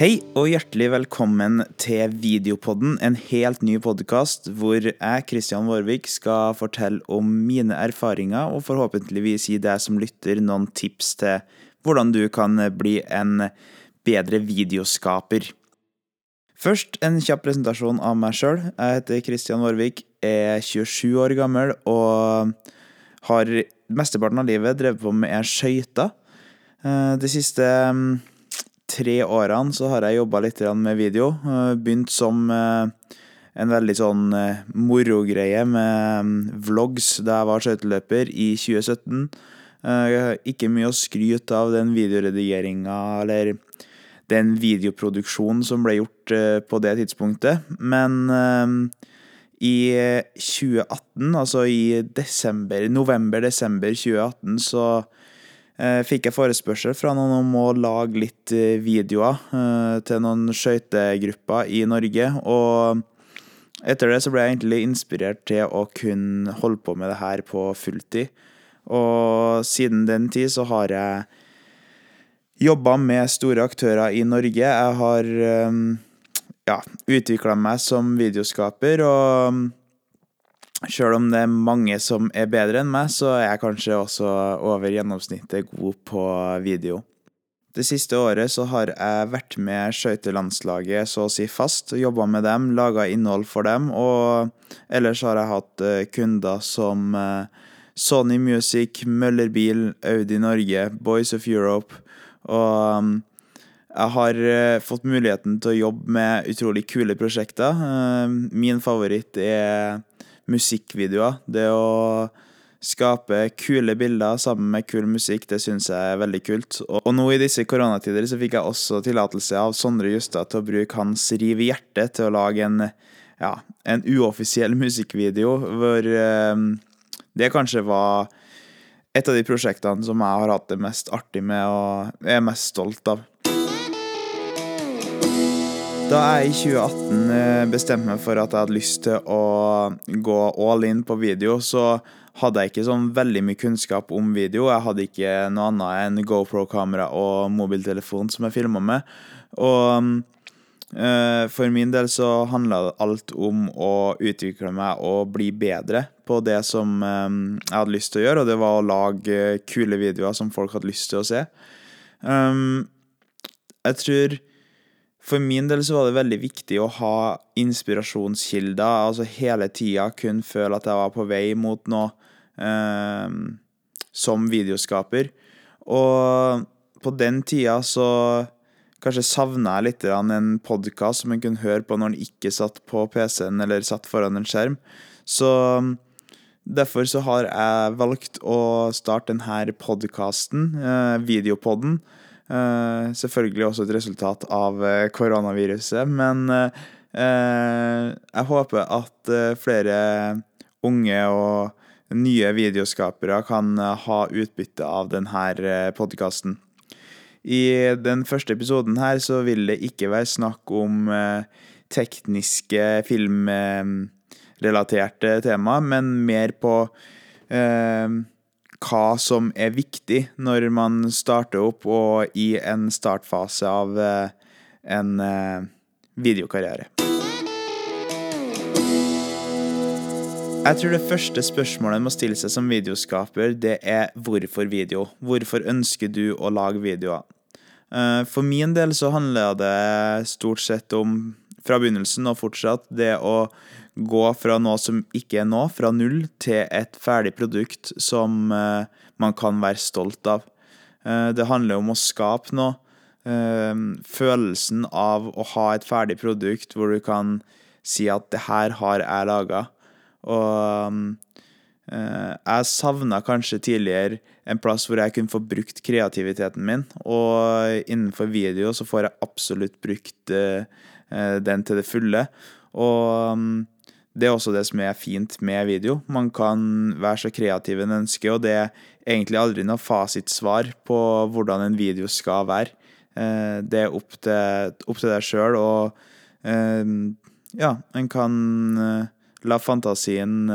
Hei og hjertelig velkommen til Videopodden, en helt ny podkast hvor jeg, Kristian Vårvik, skal fortelle om mine erfaringer og forhåpentligvis gi deg som lytter noen tips til hvordan du kan bli en bedre videoskaper. Først en kjapp presentasjon av meg sjøl. Jeg heter Kristian Vårvik, er 27 år gammel og har mesteparten av livet drevet på med skøyter. Eh, de siste mm, tre årene så har jeg jobba litt med video. Eh, begynt som eh, en veldig sånn morogreie med mm, vlogs da jeg var skøyteløper i 2017. Ikke mye å skryte av den videoredigeringa eller den videoproduksjonen som ble gjort på det tidspunktet, men i 2018, altså i desember, november-desember 2018, så Eh, fikk jeg forespørsel fra noen om å lage litt eh, videoer eh, til noen skøytegrupper i Norge. Og etter det så ble jeg egentlig inspirert til å kunne holde på med det her på fulltid. Og siden den tid så har jeg jobba med store aktører i Norge. Jeg har ja, utvikla meg som videoskaper og Sjøl om det er mange som er bedre enn meg, så er jeg kanskje også over gjennomsnittet god på video. Det siste året så har jeg vært med skøytelandslaget så å si fast, jobba med dem, laga innhold for dem, og ellers har jeg hatt eh, kunder som eh, Sony Music, Møllerbil, Audi Norge, Boys of Europe, og mm, jeg har eh, fått muligheten til å jobbe med utrolig kule prosjekter. Min favoritt er musikkvideoer. Det å skape kule bilder sammen med kul musikk, det syns jeg er veldig kult. Og nå i disse koronatider så fikk jeg også tillatelse av Sondre Justad til å bruke hans Riv i hjertet til å lage en, ja, en uoffisiell musikkvideo hvor eh, det kanskje var et av de prosjektene som jeg har hatt det mest artig med og er mest stolt av. Da jeg i 2018 eh, bestemte meg for at jeg hadde lyst til å gå all in på video, så hadde jeg ikke sånn veldig mye kunnskap om video. Jeg hadde ikke noe annet enn GoPro-kamera og mobiltelefon som jeg filma med. Og øh, for min del så handla alt om å utvikle meg og bli bedre på det som øh, jeg hadde lyst til å gjøre, og det var å lage kule videoer som folk hadde lyst til å se. Um, jeg tror for min del så var det veldig viktig å ha inspirasjonskilder, altså hele tida kun føle at jeg var på vei mot noe eh, som videoskaper. Og på den tida så kanskje savna jeg litt en podkast som en kunne høre på når en ikke satt på PC-en eller satt foran en skjerm. Så derfor så har jeg valgt å starte denne podkasten, eh, videopodden selvfølgelig også et resultat av uh, koronaviruset, men uh, jeg håper at flere unge og nye videoskapere kan ha utbytte av denne podkasten. I den første episoden her så vil det ikke være snakk om tekniske filmrelaterte tema, men mer på hva som er viktig når man starter opp og i en startfase av eh, en eh, videokarriere. Jeg tror det første spørsmålet man må stille seg som videoskaper, det er hvorfor video? Hvorfor ønsker du å lage videoer? Eh, for min del så handler det stort sett om, fra begynnelsen og fortsatt, det å gå fra noe som ikke er nå, fra null, til et ferdig produkt som uh, man kan være stolt av. Uh, det handler om å skape noe. Uh, følelsen av å ha et ferdig produkt hvor du kan si at 'det her har jeg laga'. Og jeg savna kanskje tidligere en plass hvor jeg kunne få brukt kreativiteten min, og innenfor video så får jeg absolutt brukt den til det fulle. Og um, det er også det som er fint med video. Man kan være så kreativ en ønsker, og det er egentlig aldri noe fasitsvar på hvordan en video skal være. Eh, det er opp til, opp til deg sjøl, og eh, ja, en kan eh, la fantasien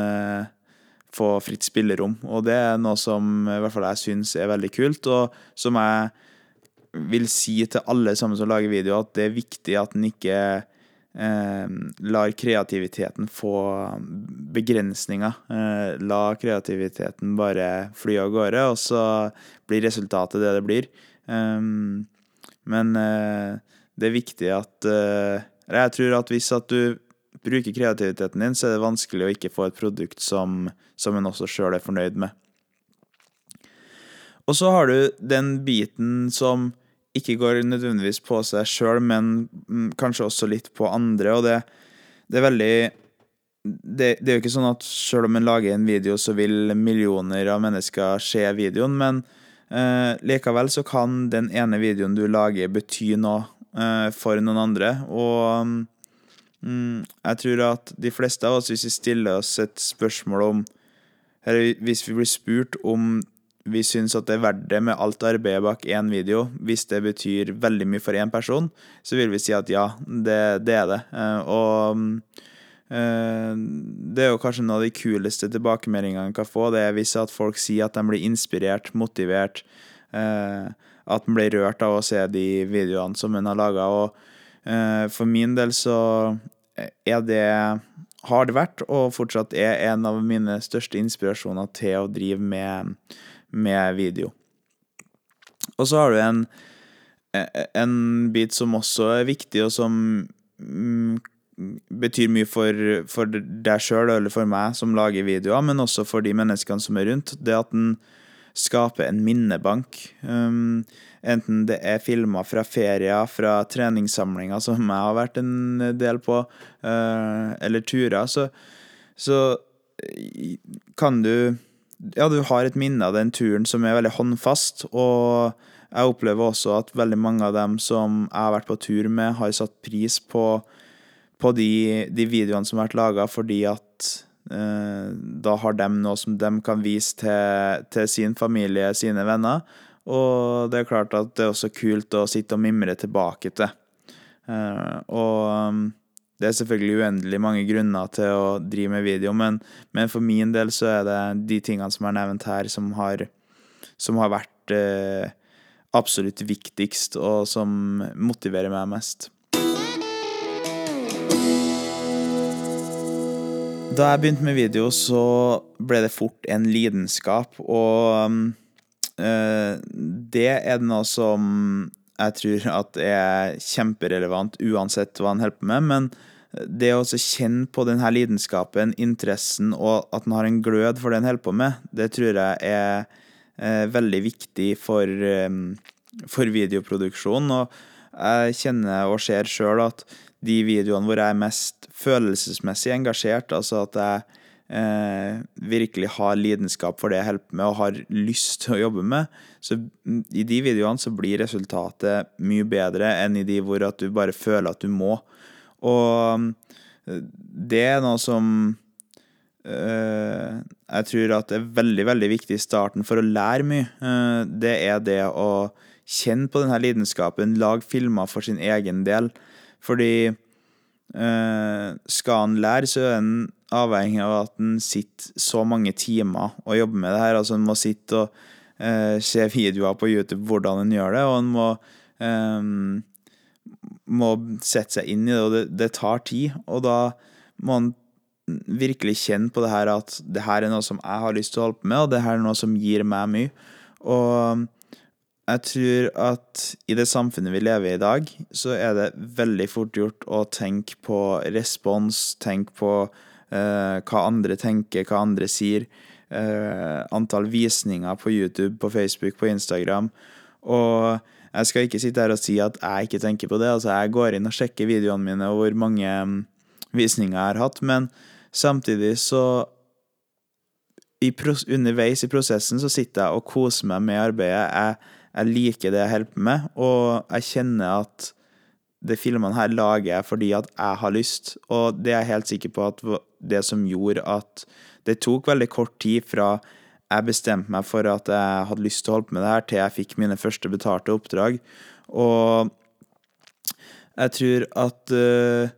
få fritt spillerom. Og det er noe som i hvert fall jeg syns er veldig kult, og som jeg vil si til alle sammen som lager video, at det er viktig at en ikke eh, lar kreativiteten få begrensninger. Eh, la kreativiteten bare fly av gårde, og så blir resultatet det det blir. Um, men eh, det er viktig at eh, Jeg tror at hvis at du bruker kreativiteten din, så er det vanskelig å ikke få et produkt som, som en også sjøl er fornøyd med. Og så har du den biten som ikke går nødvendigvis på seg sjøl, men mm, kanskje også litt på andre, og det, det er veldig det, det, er jo ikke sånn at selv om en lager en video, så vil millioner av mennesker se videoen, men eh, likevel så kan den ene videoen du lager, bety noe eh, for noen andre. Og mm, jeg tror at de fleste av oss, hvis vi stiller oss et spørsmål om Eller hvis vi blir spurt om vi syns at det er verdt det med alt arbeidet bak én video, hvis det betyr veldig mye for én person, så vil vi si at ja, det, det er det. Eh, og eh, det er jo kanskje noen av de kuleste tilbakemeldingene en kan få, det er hvis at folk sier at de blir inspirert, motivert, eh, at en blir rørt av å se de videoene som en har laga. Og for min del så er det har det vært, og fortsatt er en av mine største inspirasjoner til å drive med med video. Og så har du en, en bit som også er viktig, og som mm, betyr mye for, for deg sjøl eller for meg som lager videoer, men også for de menneskene som er rundt. Det at den skaper en minnebank. Um, enten det er filmer fra ferier, fra treningssamlinger som jeg har vært en del på, uh, eller turer, så, så kan du ja, du har et minne av den turen som er veldig håndfast. Og jeg opplever også at veldig mange av dem som jeg har vært på tur med, har satt pris på, på de, de, videoene som har vært laga, fordi at eh, da har de noe som de kan vise til, til, sin familie, sine venner. Og det er klart at det er også kult å sitte og mimre tilbake til. Eh, og det er selvfølgelig uendelig mange grunner til å drive med video, men, men, for min del så er det de tingene som er nevnt her, som har, som har vært eh, absolutt viktigst, og som motiverer meg mest. Da jeg begynte med video, så ble det fort en lidenskap, og øh, det er noe som jeg tror at er kjemperelevant uansett hva han holder på med. Men det å kjenne på denne lidenskapen, interessen, og at han har en glød for det han holder på med, det tror jeg er eh, veldig viktig for, eh, for videoproduksjon. Og jeg kjenner og ser sjøl at de videoene hvor jeg er mest følelsesmessig engasjert, altså at jeg eh, virkelig har lidenskap for det jeg holder på med og har lyst til å jobbe med, så i de videoene så blir resultatet mye bedre enn i de hvor at du bare føler at du må. Og eh, det er noe som eh, jeg tror at er veldig, veldig viktig i starten for å lære mye. Eh, det er det å kjenne på denne lidenskapen, lage filmer for sin egen del. Fordi uh, skal han lære, så er en avhengig av at en sitter så mange timer og jobber med det her. Altså en må sitte og eh, se videoer på YouTube hvordan en gjør det, og en må eh, må sette seg inn i det, og det, det tar tid. Og da må en virkelig kjenne på det her at det her er noe som jeg har lyst til å holde på med, og det her er noe som gir meg mye. Og jeg tror at i det samfunnet vi lever i i dag, så er det veldig fort gjort å tenke på respons, tenke på hva andre tenker, hva andre sier. Uh, antall visninger på YouTube, på Facebook, på Instagram. Og jeg skal ikke sitte her og si at jeg ikke tenker på det. Altså, jeg går inn og sjekker videoene mine og hvor mange mm, visninger jeg har hatt, men samtidig så Underveis i prosessen så sitter jeg og koser meg med arbeidet. Jeg, jeg liker det jeg holder på med, og jeg kjenner at de filmene her lager jeg fordi at jeg har lyst, og det er jeg helt sikker på at det som gjorde at det tok veldig kort tid fra jeg bestemte meg for at jeg hadde lyst til å holde på med det her, til jeg fikk mine første betalte oppdrag. Og jeg tror at øh,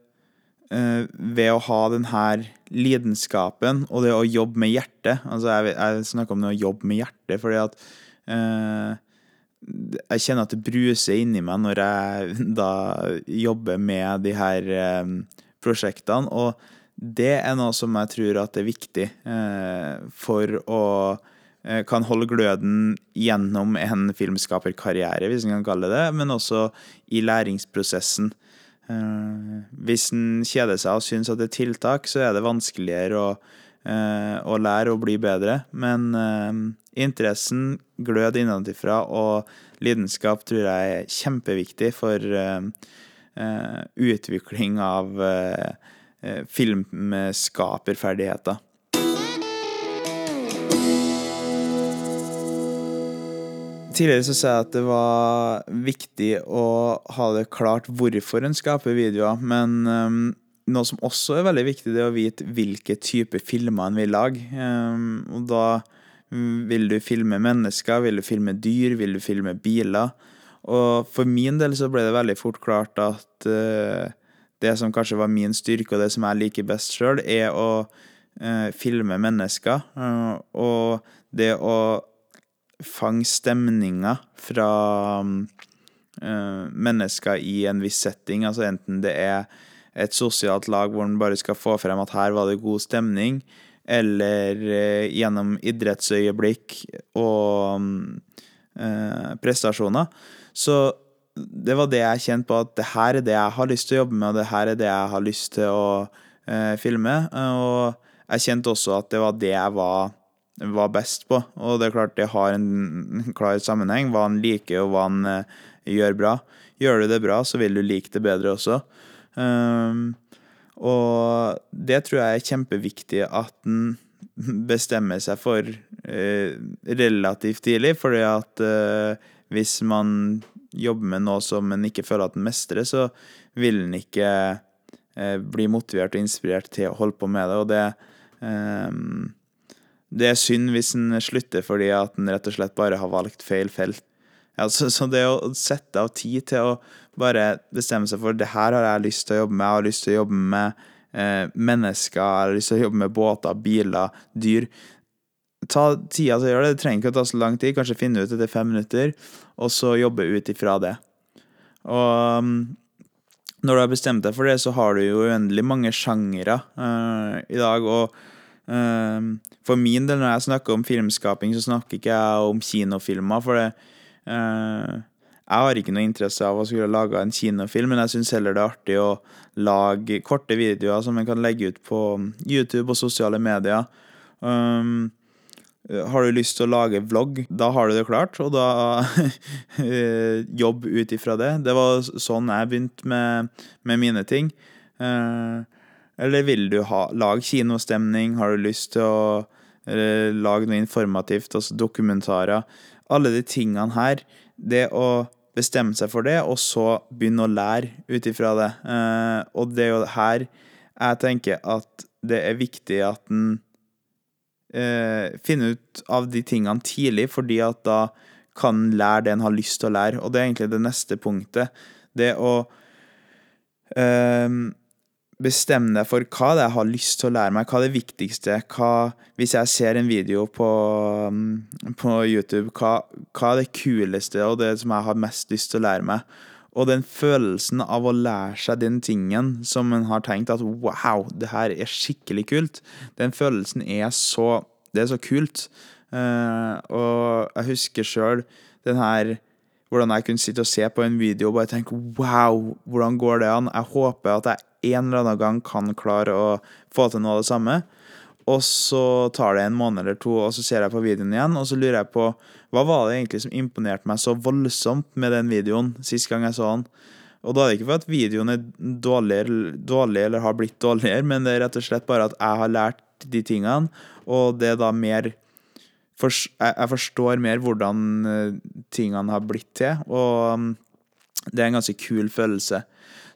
øh, ved å ha denne lidenskapen og det å jobbe med hjertet Altså, jeg, jeg snakker om det å jobbe med hjertet fordi at uh, Jeg kjenner at det bruser inni meg når jeg da jobber med de her eh, prosjektene, og det er noe som jeg tror at er viktig eh, for å eh, kan holde gløden gjennom en filmskaperkarriere, hvis en kan kalle det det, men også i læringsprosessen. Hvis en kjeder seg og syns at det er tiltak, så er det vanskeligere å, å lære å bli bedre. Men interessen, glød innenfra og lidenskap tror jeg er kjempeviktig for utvikling av filmskaperferdigheter. Tidligere så sa jeg at det var viktig å ha det klart hvorfor en skaper videoer, men um, noe som også er veldig viktig, det er å vite hvilke typer filmer en vil lage. Um, og da vil du filme mennesker, vil du filme dyr, vil du filme biler? Og for min del så ble det veldig fort klart at uh, det som kanskje var min styrke, og det som jeg liker best sjøl, er å uh, filme mennesker. Uh, og det å fange stemninger fra uh, mennesker i en viss setting. Altså enten det er et sosialt lag hvor en bare skal få frem at her var det god stemning, eller uh, gjennom idrettsøyeblikk og uh, prestasjoner. Så det var det jeg kjente på, at det her er det jeg har lyst til å jobbe med, og det her er det jeg har lyst til å filme. Og jeg kjente også at det var det jeg var var best på. Og det er klart det har en klar sammenheng, hva han liker og hva han eh, gjør bra. Gjør du det bra, så vil du like det bedre også. Um, og det tror jeg er kjempeviktig at en bestemmer seg for eh, relativt tidlig, fordi at uh, hvis man jobber med noe som en ikke føler at en mestrer, så vil en ikke bli motivert og inspirert til å holde på med det. Og det um, det er synd hvis en slutter fordi at en rett og slett bare har valgt feil felt. Ja, så, så, det å sette av tid til å bare bestemme seg for det her har jeg lyst til å jobbe med, jeg har lyst til å jobbe med eh, mennesker, jeg har lyst til å jobbe med båter, biler, dyr. Ta tida til å gjøre det. Det trenger ikke å ta så lang tid. Kanskje finne ut etter fem minutter, og så jobbe ut ifra det. Og mm, når du har bestemt deg for det, så har du jo uendelig mange sjangere uh, i dag. og Ehm, for min del, når jeg snakker om filmskaping, så snakker ikke jeg om kinofilmer, for det eh, Jeg har ikke noe interesse av å skulle lage en kinofilm, men jeg syns heller det er artig å lage korte videoer som en kan legge ut på YouTube og sosiale medier. Um, har du lyst til å lage vlogg, da har du det klart, og da eh, jobb ut ifra det. Det var sånn jeg begynte med, med mine ting. Uh, eller vil du ha, lage kinostemning? Har du lyst til å lage noe informativt, altså dokumentarer? Alle de tingene her. Det å bestemme seg for det, og så begynne å lære ut ifra det. Eh, og det er jo her jeg tenker at det er viktig at en eh, finner ut av de tingene tidlig, fordi at da kan en lære det en har lyst til å lære. Og det er egentlig det neste punktet. Det å eh, bestemme deg for hva det er jeg har lyst til å lære meg, hva er det viktigste. Hva, hvis jeg ser en video på, mm, på YouTube, hva, hva, er det kuleste og det som jeg har mest lyst til å lære meg? Og den følelsen av å lære seg den tingen som en har tenkt at wow, det her er skikkelig kult, den følelsen er så Det er så kult. Uh, og jeg husker sjøl den her hvordan jeg kunne sitte og se på en video og bare tenke wow, hvordan går det an? Jeg håper at jeg en eller annen gang kan klare å få til noe av det samme. Og så tar det en måned eller to, og så ser jeg på videoen igjen, og så lurer jeg på hva var det egentlig som imponerte meg så voldsomt med den videoen sist gang jeg så den. Og da er det ikke for at videoen er dårligere, dårlig eller har blitt dårligere, men det er rett og slett bare at jeg har lært de tingene, og det er da mer for, Jeg forstår mer hvordan eh, tingene har blitt til, og mm, det er en ganske kul følelse.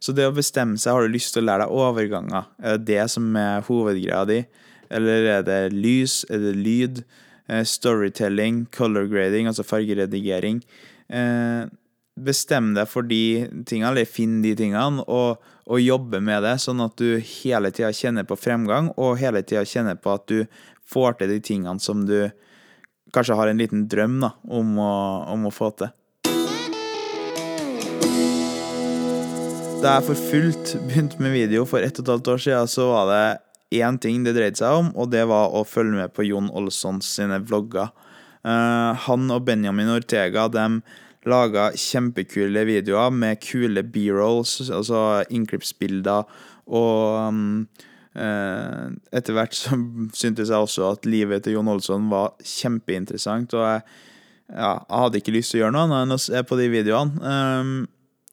Så det å bestemme seg, har du lyst til å lære deg overganger? Er det det som er hovedgreia di? Eller er det lys? Er det lyd? Eh, storytelling? Color grading, altså fargeredigering? Eh, bestem deg for de tingene, eller finn de tingene, og, og jobbe med det, sånn at du hele tida kjenner på fremgang, og hele tida kjenner på at du får til de tingene som du kanskje har en liten drøm da, om, å, om å få til. Da jeg for fullt begynte med video for ett og et halvt år siden, så var det én ting det dreide seg om, og det var å følge med på Jon Olsson sine vlogger. Uh, han og Benjamin Ortega de laga kjempekule videoer med kule b-rolls, altså innklippsbilder, og um, uh, etter hvert så syntes jeg også at livet til Jon Olsson var kjempeinteressant, og jeg, ja, jeg hadde ikke lyst til å gjøre noe annet enn å se på de videoene. Mm,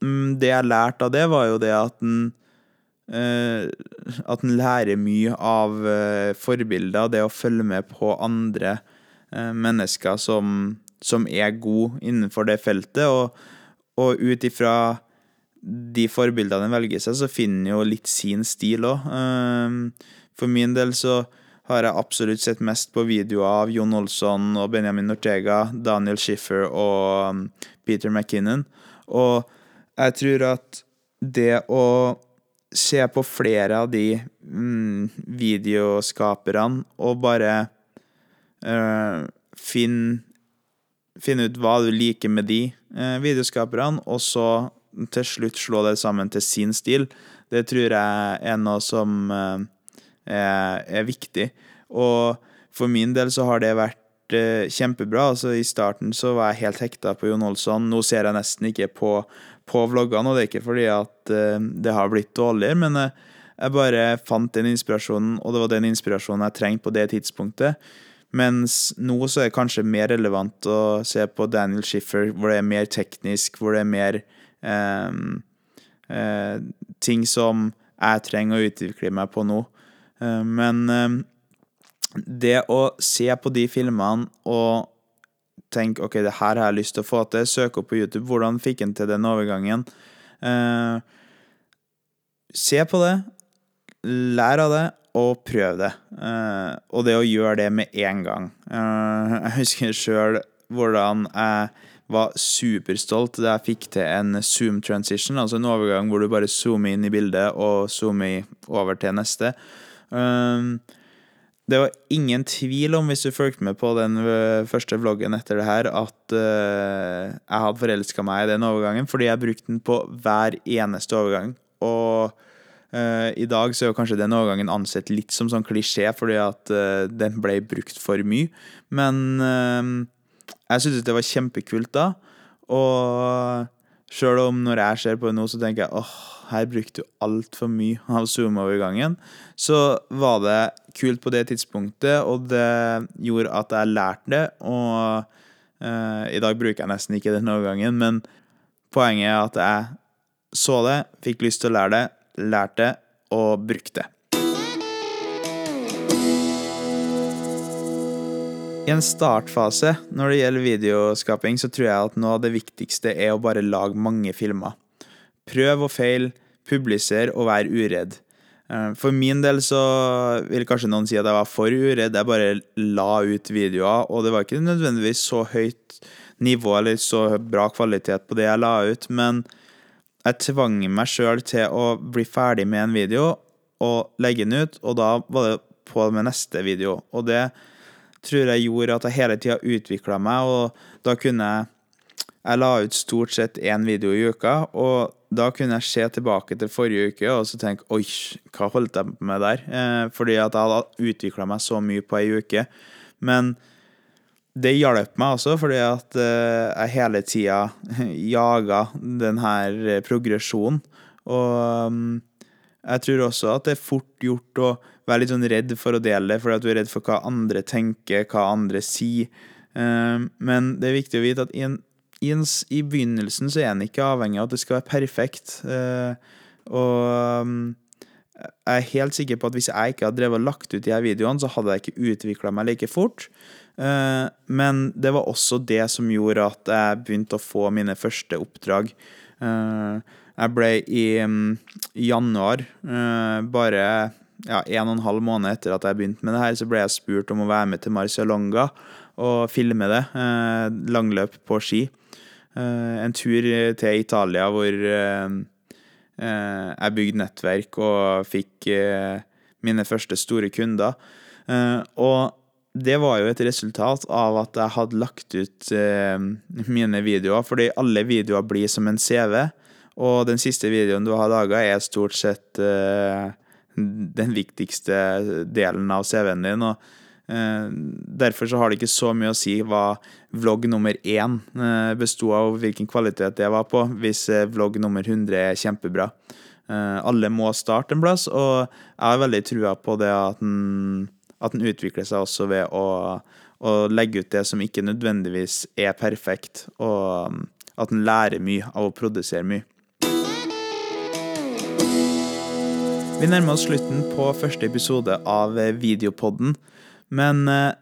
det jeg lærte av det, var jo det at en uh, At en lærer mye av uh, forbilder, det å følge med på andre uh, mennesker som, som, er gode innenfor det feltet. Og, og ut ifra de forbildene en velger seg, så finner en jo litt sin stil òg. for min del så har jeg absolutt sett mest på videoer av Jon Olsson og Benjamin Ortega, Daniel Schiffer og um, Peter McKinnon. Og jeg tror at det å se på flere av de mm, videoskaperne og bare øh, finne Finne ut hva du liker med de øh, videoskaperne, og så til slutt slå det sammen til sin stil, det tror jeg er noe som øh, er, er, viktig. Og for min del så har det vært kjempebra. Altså I starten så var jeg helt hekta på Jon Olsson. Nå ser jeg nesten ikke på, på vloggene, og det er ikke fordi at uh, det har blitt dårligere, men uh, jeg bare fant den inspirasjonen, og det var den inspirasjonen jeg trengte på det tidspunktet. Mens nå så er det kanskje mer relevant å se på Daniel Schiffer, hvor det er mer teknisk, hvor det er mer eh, eh, ting som jeg trenger å utvikle meg på nå. men det å se på de filmene og tenke ok, det her har jeg lyst til å få til. Søk opp på YouTube. Hvordan fikk han til den overgangen? Eh, se på det, lær av det, og prøv det. Eh, og det å gjøre det med en gang. Eh, jeg husker sjøl hvordan jeg var superstolt da jeg fikk til en zoom transition, altså en overgang hvor du bare zoomer inn i bildet og zoomer over til neste. Uh, det var ingen tvil om, hvis du fulgte med på den eh, første vloggen etter det her, at uh, jeg hadde forelska meg i den overgangen, fordi jeg brukte den på hver eneste overgang. Og uh, i dag så er jo kanskje den overgangen ansett litt som sånn klisjé, fordi at uh, den ble brukt for mye. Men jeg syntes det var kjempekult da, og sjøl om når jeg ser på det nå, så tenker jeg åh, her brukte du altfor mye av zoom-overgangen, så var det kult på det tidspunktet, og det gjorde at jeg lærte det. Og uh, i dag bruker jeg nesten ikke den overgangen, men poenget er at jeg så det, fikk lyst til å lære det, lærte det og brukte det. I en startfase når det gjelder videoskaping, så tror jeg at noe av det viktigste er å bare lage mange filmer. Prøv og feil, publiser og vær uredd. Eh, for min del så vil kanskje noen si at jeg var for uredd. Jeg bare la ut videoer, og det var ikke nødvendigvis så høyt nivå eller så bra kvalitet på det jeg la ut, men jeg tvang meg sjøl til å bli ferdig med en video og legge den ut, og da var det på med neste video. Og det tror jeg gjorde at jeg hele tida utvikla meg, og da kunne jeg Jeg la ut stort sett én video i uka, og da kunne jeg se tilbake til forrige uke og så tenke oi, hva holdt jeg på med der? Eh, fordi at jeg hadde utvikla meg så mye på ei uke. Men det hjalp meg også, fordi at eh, jeg hele tida jaga den her progresjonen. Og um, jeg tror også at det er fort gjort å være litt sånn redd for å dele det, fordi at du er redd for hva andre tenker, hva andre sier. Eh, men det er viktig å vite at i en i, en, i, begynnelsen så er en ikke avhengig av at det skal være perfekt. Uh, og um, jeg er helt sikker på at hvis jeg ikke hadde drevet og lagt ut de her videoene, så hadde jeg ikke utvikla meg like fort. Men det var også det som gjorde at jeg begynte å få mine første oppdrag. Uh, jeg ble i um, januar, bare ja, en og en halv måned etter at jeg begynte med det her, så ble jeg spurt om å være med til Marcialonga og filme det. langløp på ski. Uh, en tur til Italia hvor jeg bygde nettverk og fikk mine første store kunder. Og det var jo et resultat av at jeg hadde lagt ut mine videoer, fordi alle videoer blir som en CV. Og den siste videoen du har laga, er stort sett uh, den viktigste delen av CV-en din. og uh, Derfor så har det ikke så mye å si hva vlogg nummer én uh, besto av, og hvilken kvalitet det var på, hvis vlogg nummer 100 er kjempebra. alle må starte en plass, og jeg har veldig trua på det at den, utvikler seg også ved å, å legge ut det som ikke nødvendigvis er perfekt, og at den lærer mye av å produsere mye. Vi nærmer oss slutten på første episode av eh, Videopodden, men eh,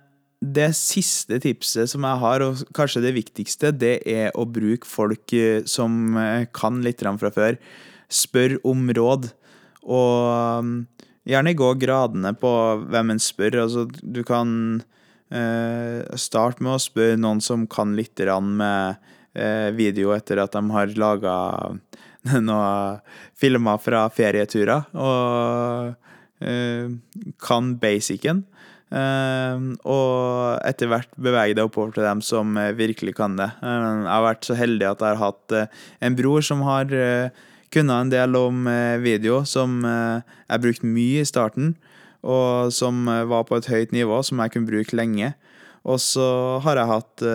det siste tipset som jeg har, og kanskje det viktigste, det er å bruke folk eh, som kan litt fra før. Spør om råd, og gjerne gå gradene på hvem en spør. Altså, du kan starte med å spørre noen som kan litt med video etter at de har laga noen filmer fra ferieturer, og uh, kan basicen. Uh, og etter hvert bevege deg oppover til dem som uh, virkelig kan det. jeg har vært så heldig at jeg har hatt en bror som har kunnet en del om video, som jeg brukte mye i starten, og som var på et høyt nivå, som jeg kunne bruke lenge. Og så har jeg hatt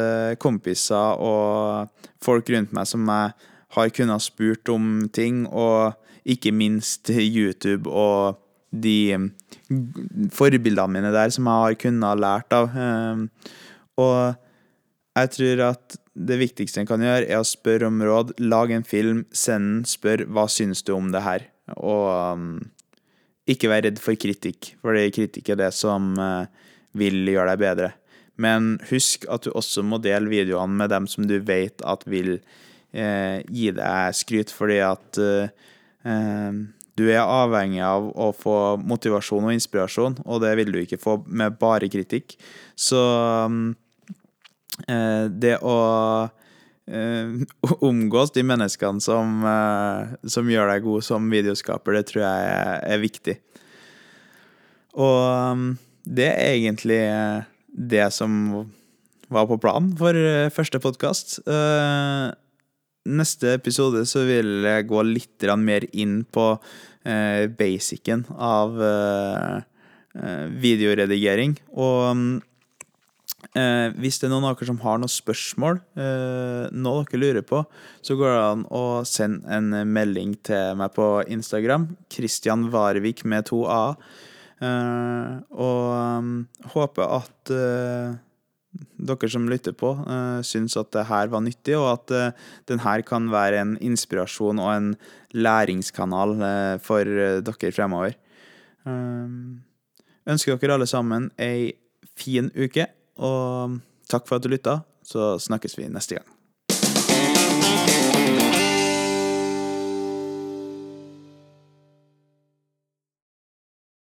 kompiser og folk rundt meg som jeg har kunnet spurt om ting, og ikke minst YouTube og de forbildene mine der som jeg har kunnet lært av. Ehm, og jeg tror at det viktigste en kan gjøre, er å spørre om råd. Lag en film, send den, spør hva syns du om det her. Og um, ikke vær redd for kritikk, for kritikk er det som uh, vil gjøre deg bedre. Men husk at du også må dele videoene med dem som du vet at vil eh, gi deg skryt, fordi at eh, du er avhengig av å få motivasjon og inspirasjon, og det vil du ikke få med bare kritikk. Så eh, det å eh, omgås de menneskene som, eh, som, gjør deg god som videoskaper, det tror jeg er, er viktig. Og det er egentlig det som var på planen for eh, første podkast. Neste episode så vil jeg gå litt mer inn på eh, basicen av eh, eh, videoredigering. Og eh, hvis det er noen av dere som har noen spørsmål, eh, noe dere lurer på, så går det an å sende en melding til meg på Instagram. Christian Varvik med to a. Eh, og håper at dere som lytter på, uh, syns at det her var nyttig, og at uh, den her kan være en inspirasjon og en læringskanal uh, for dere fremover. ønsker dere alle sammen ei fin uke, og takk for at du lytta. Så snakkes vi neste gang.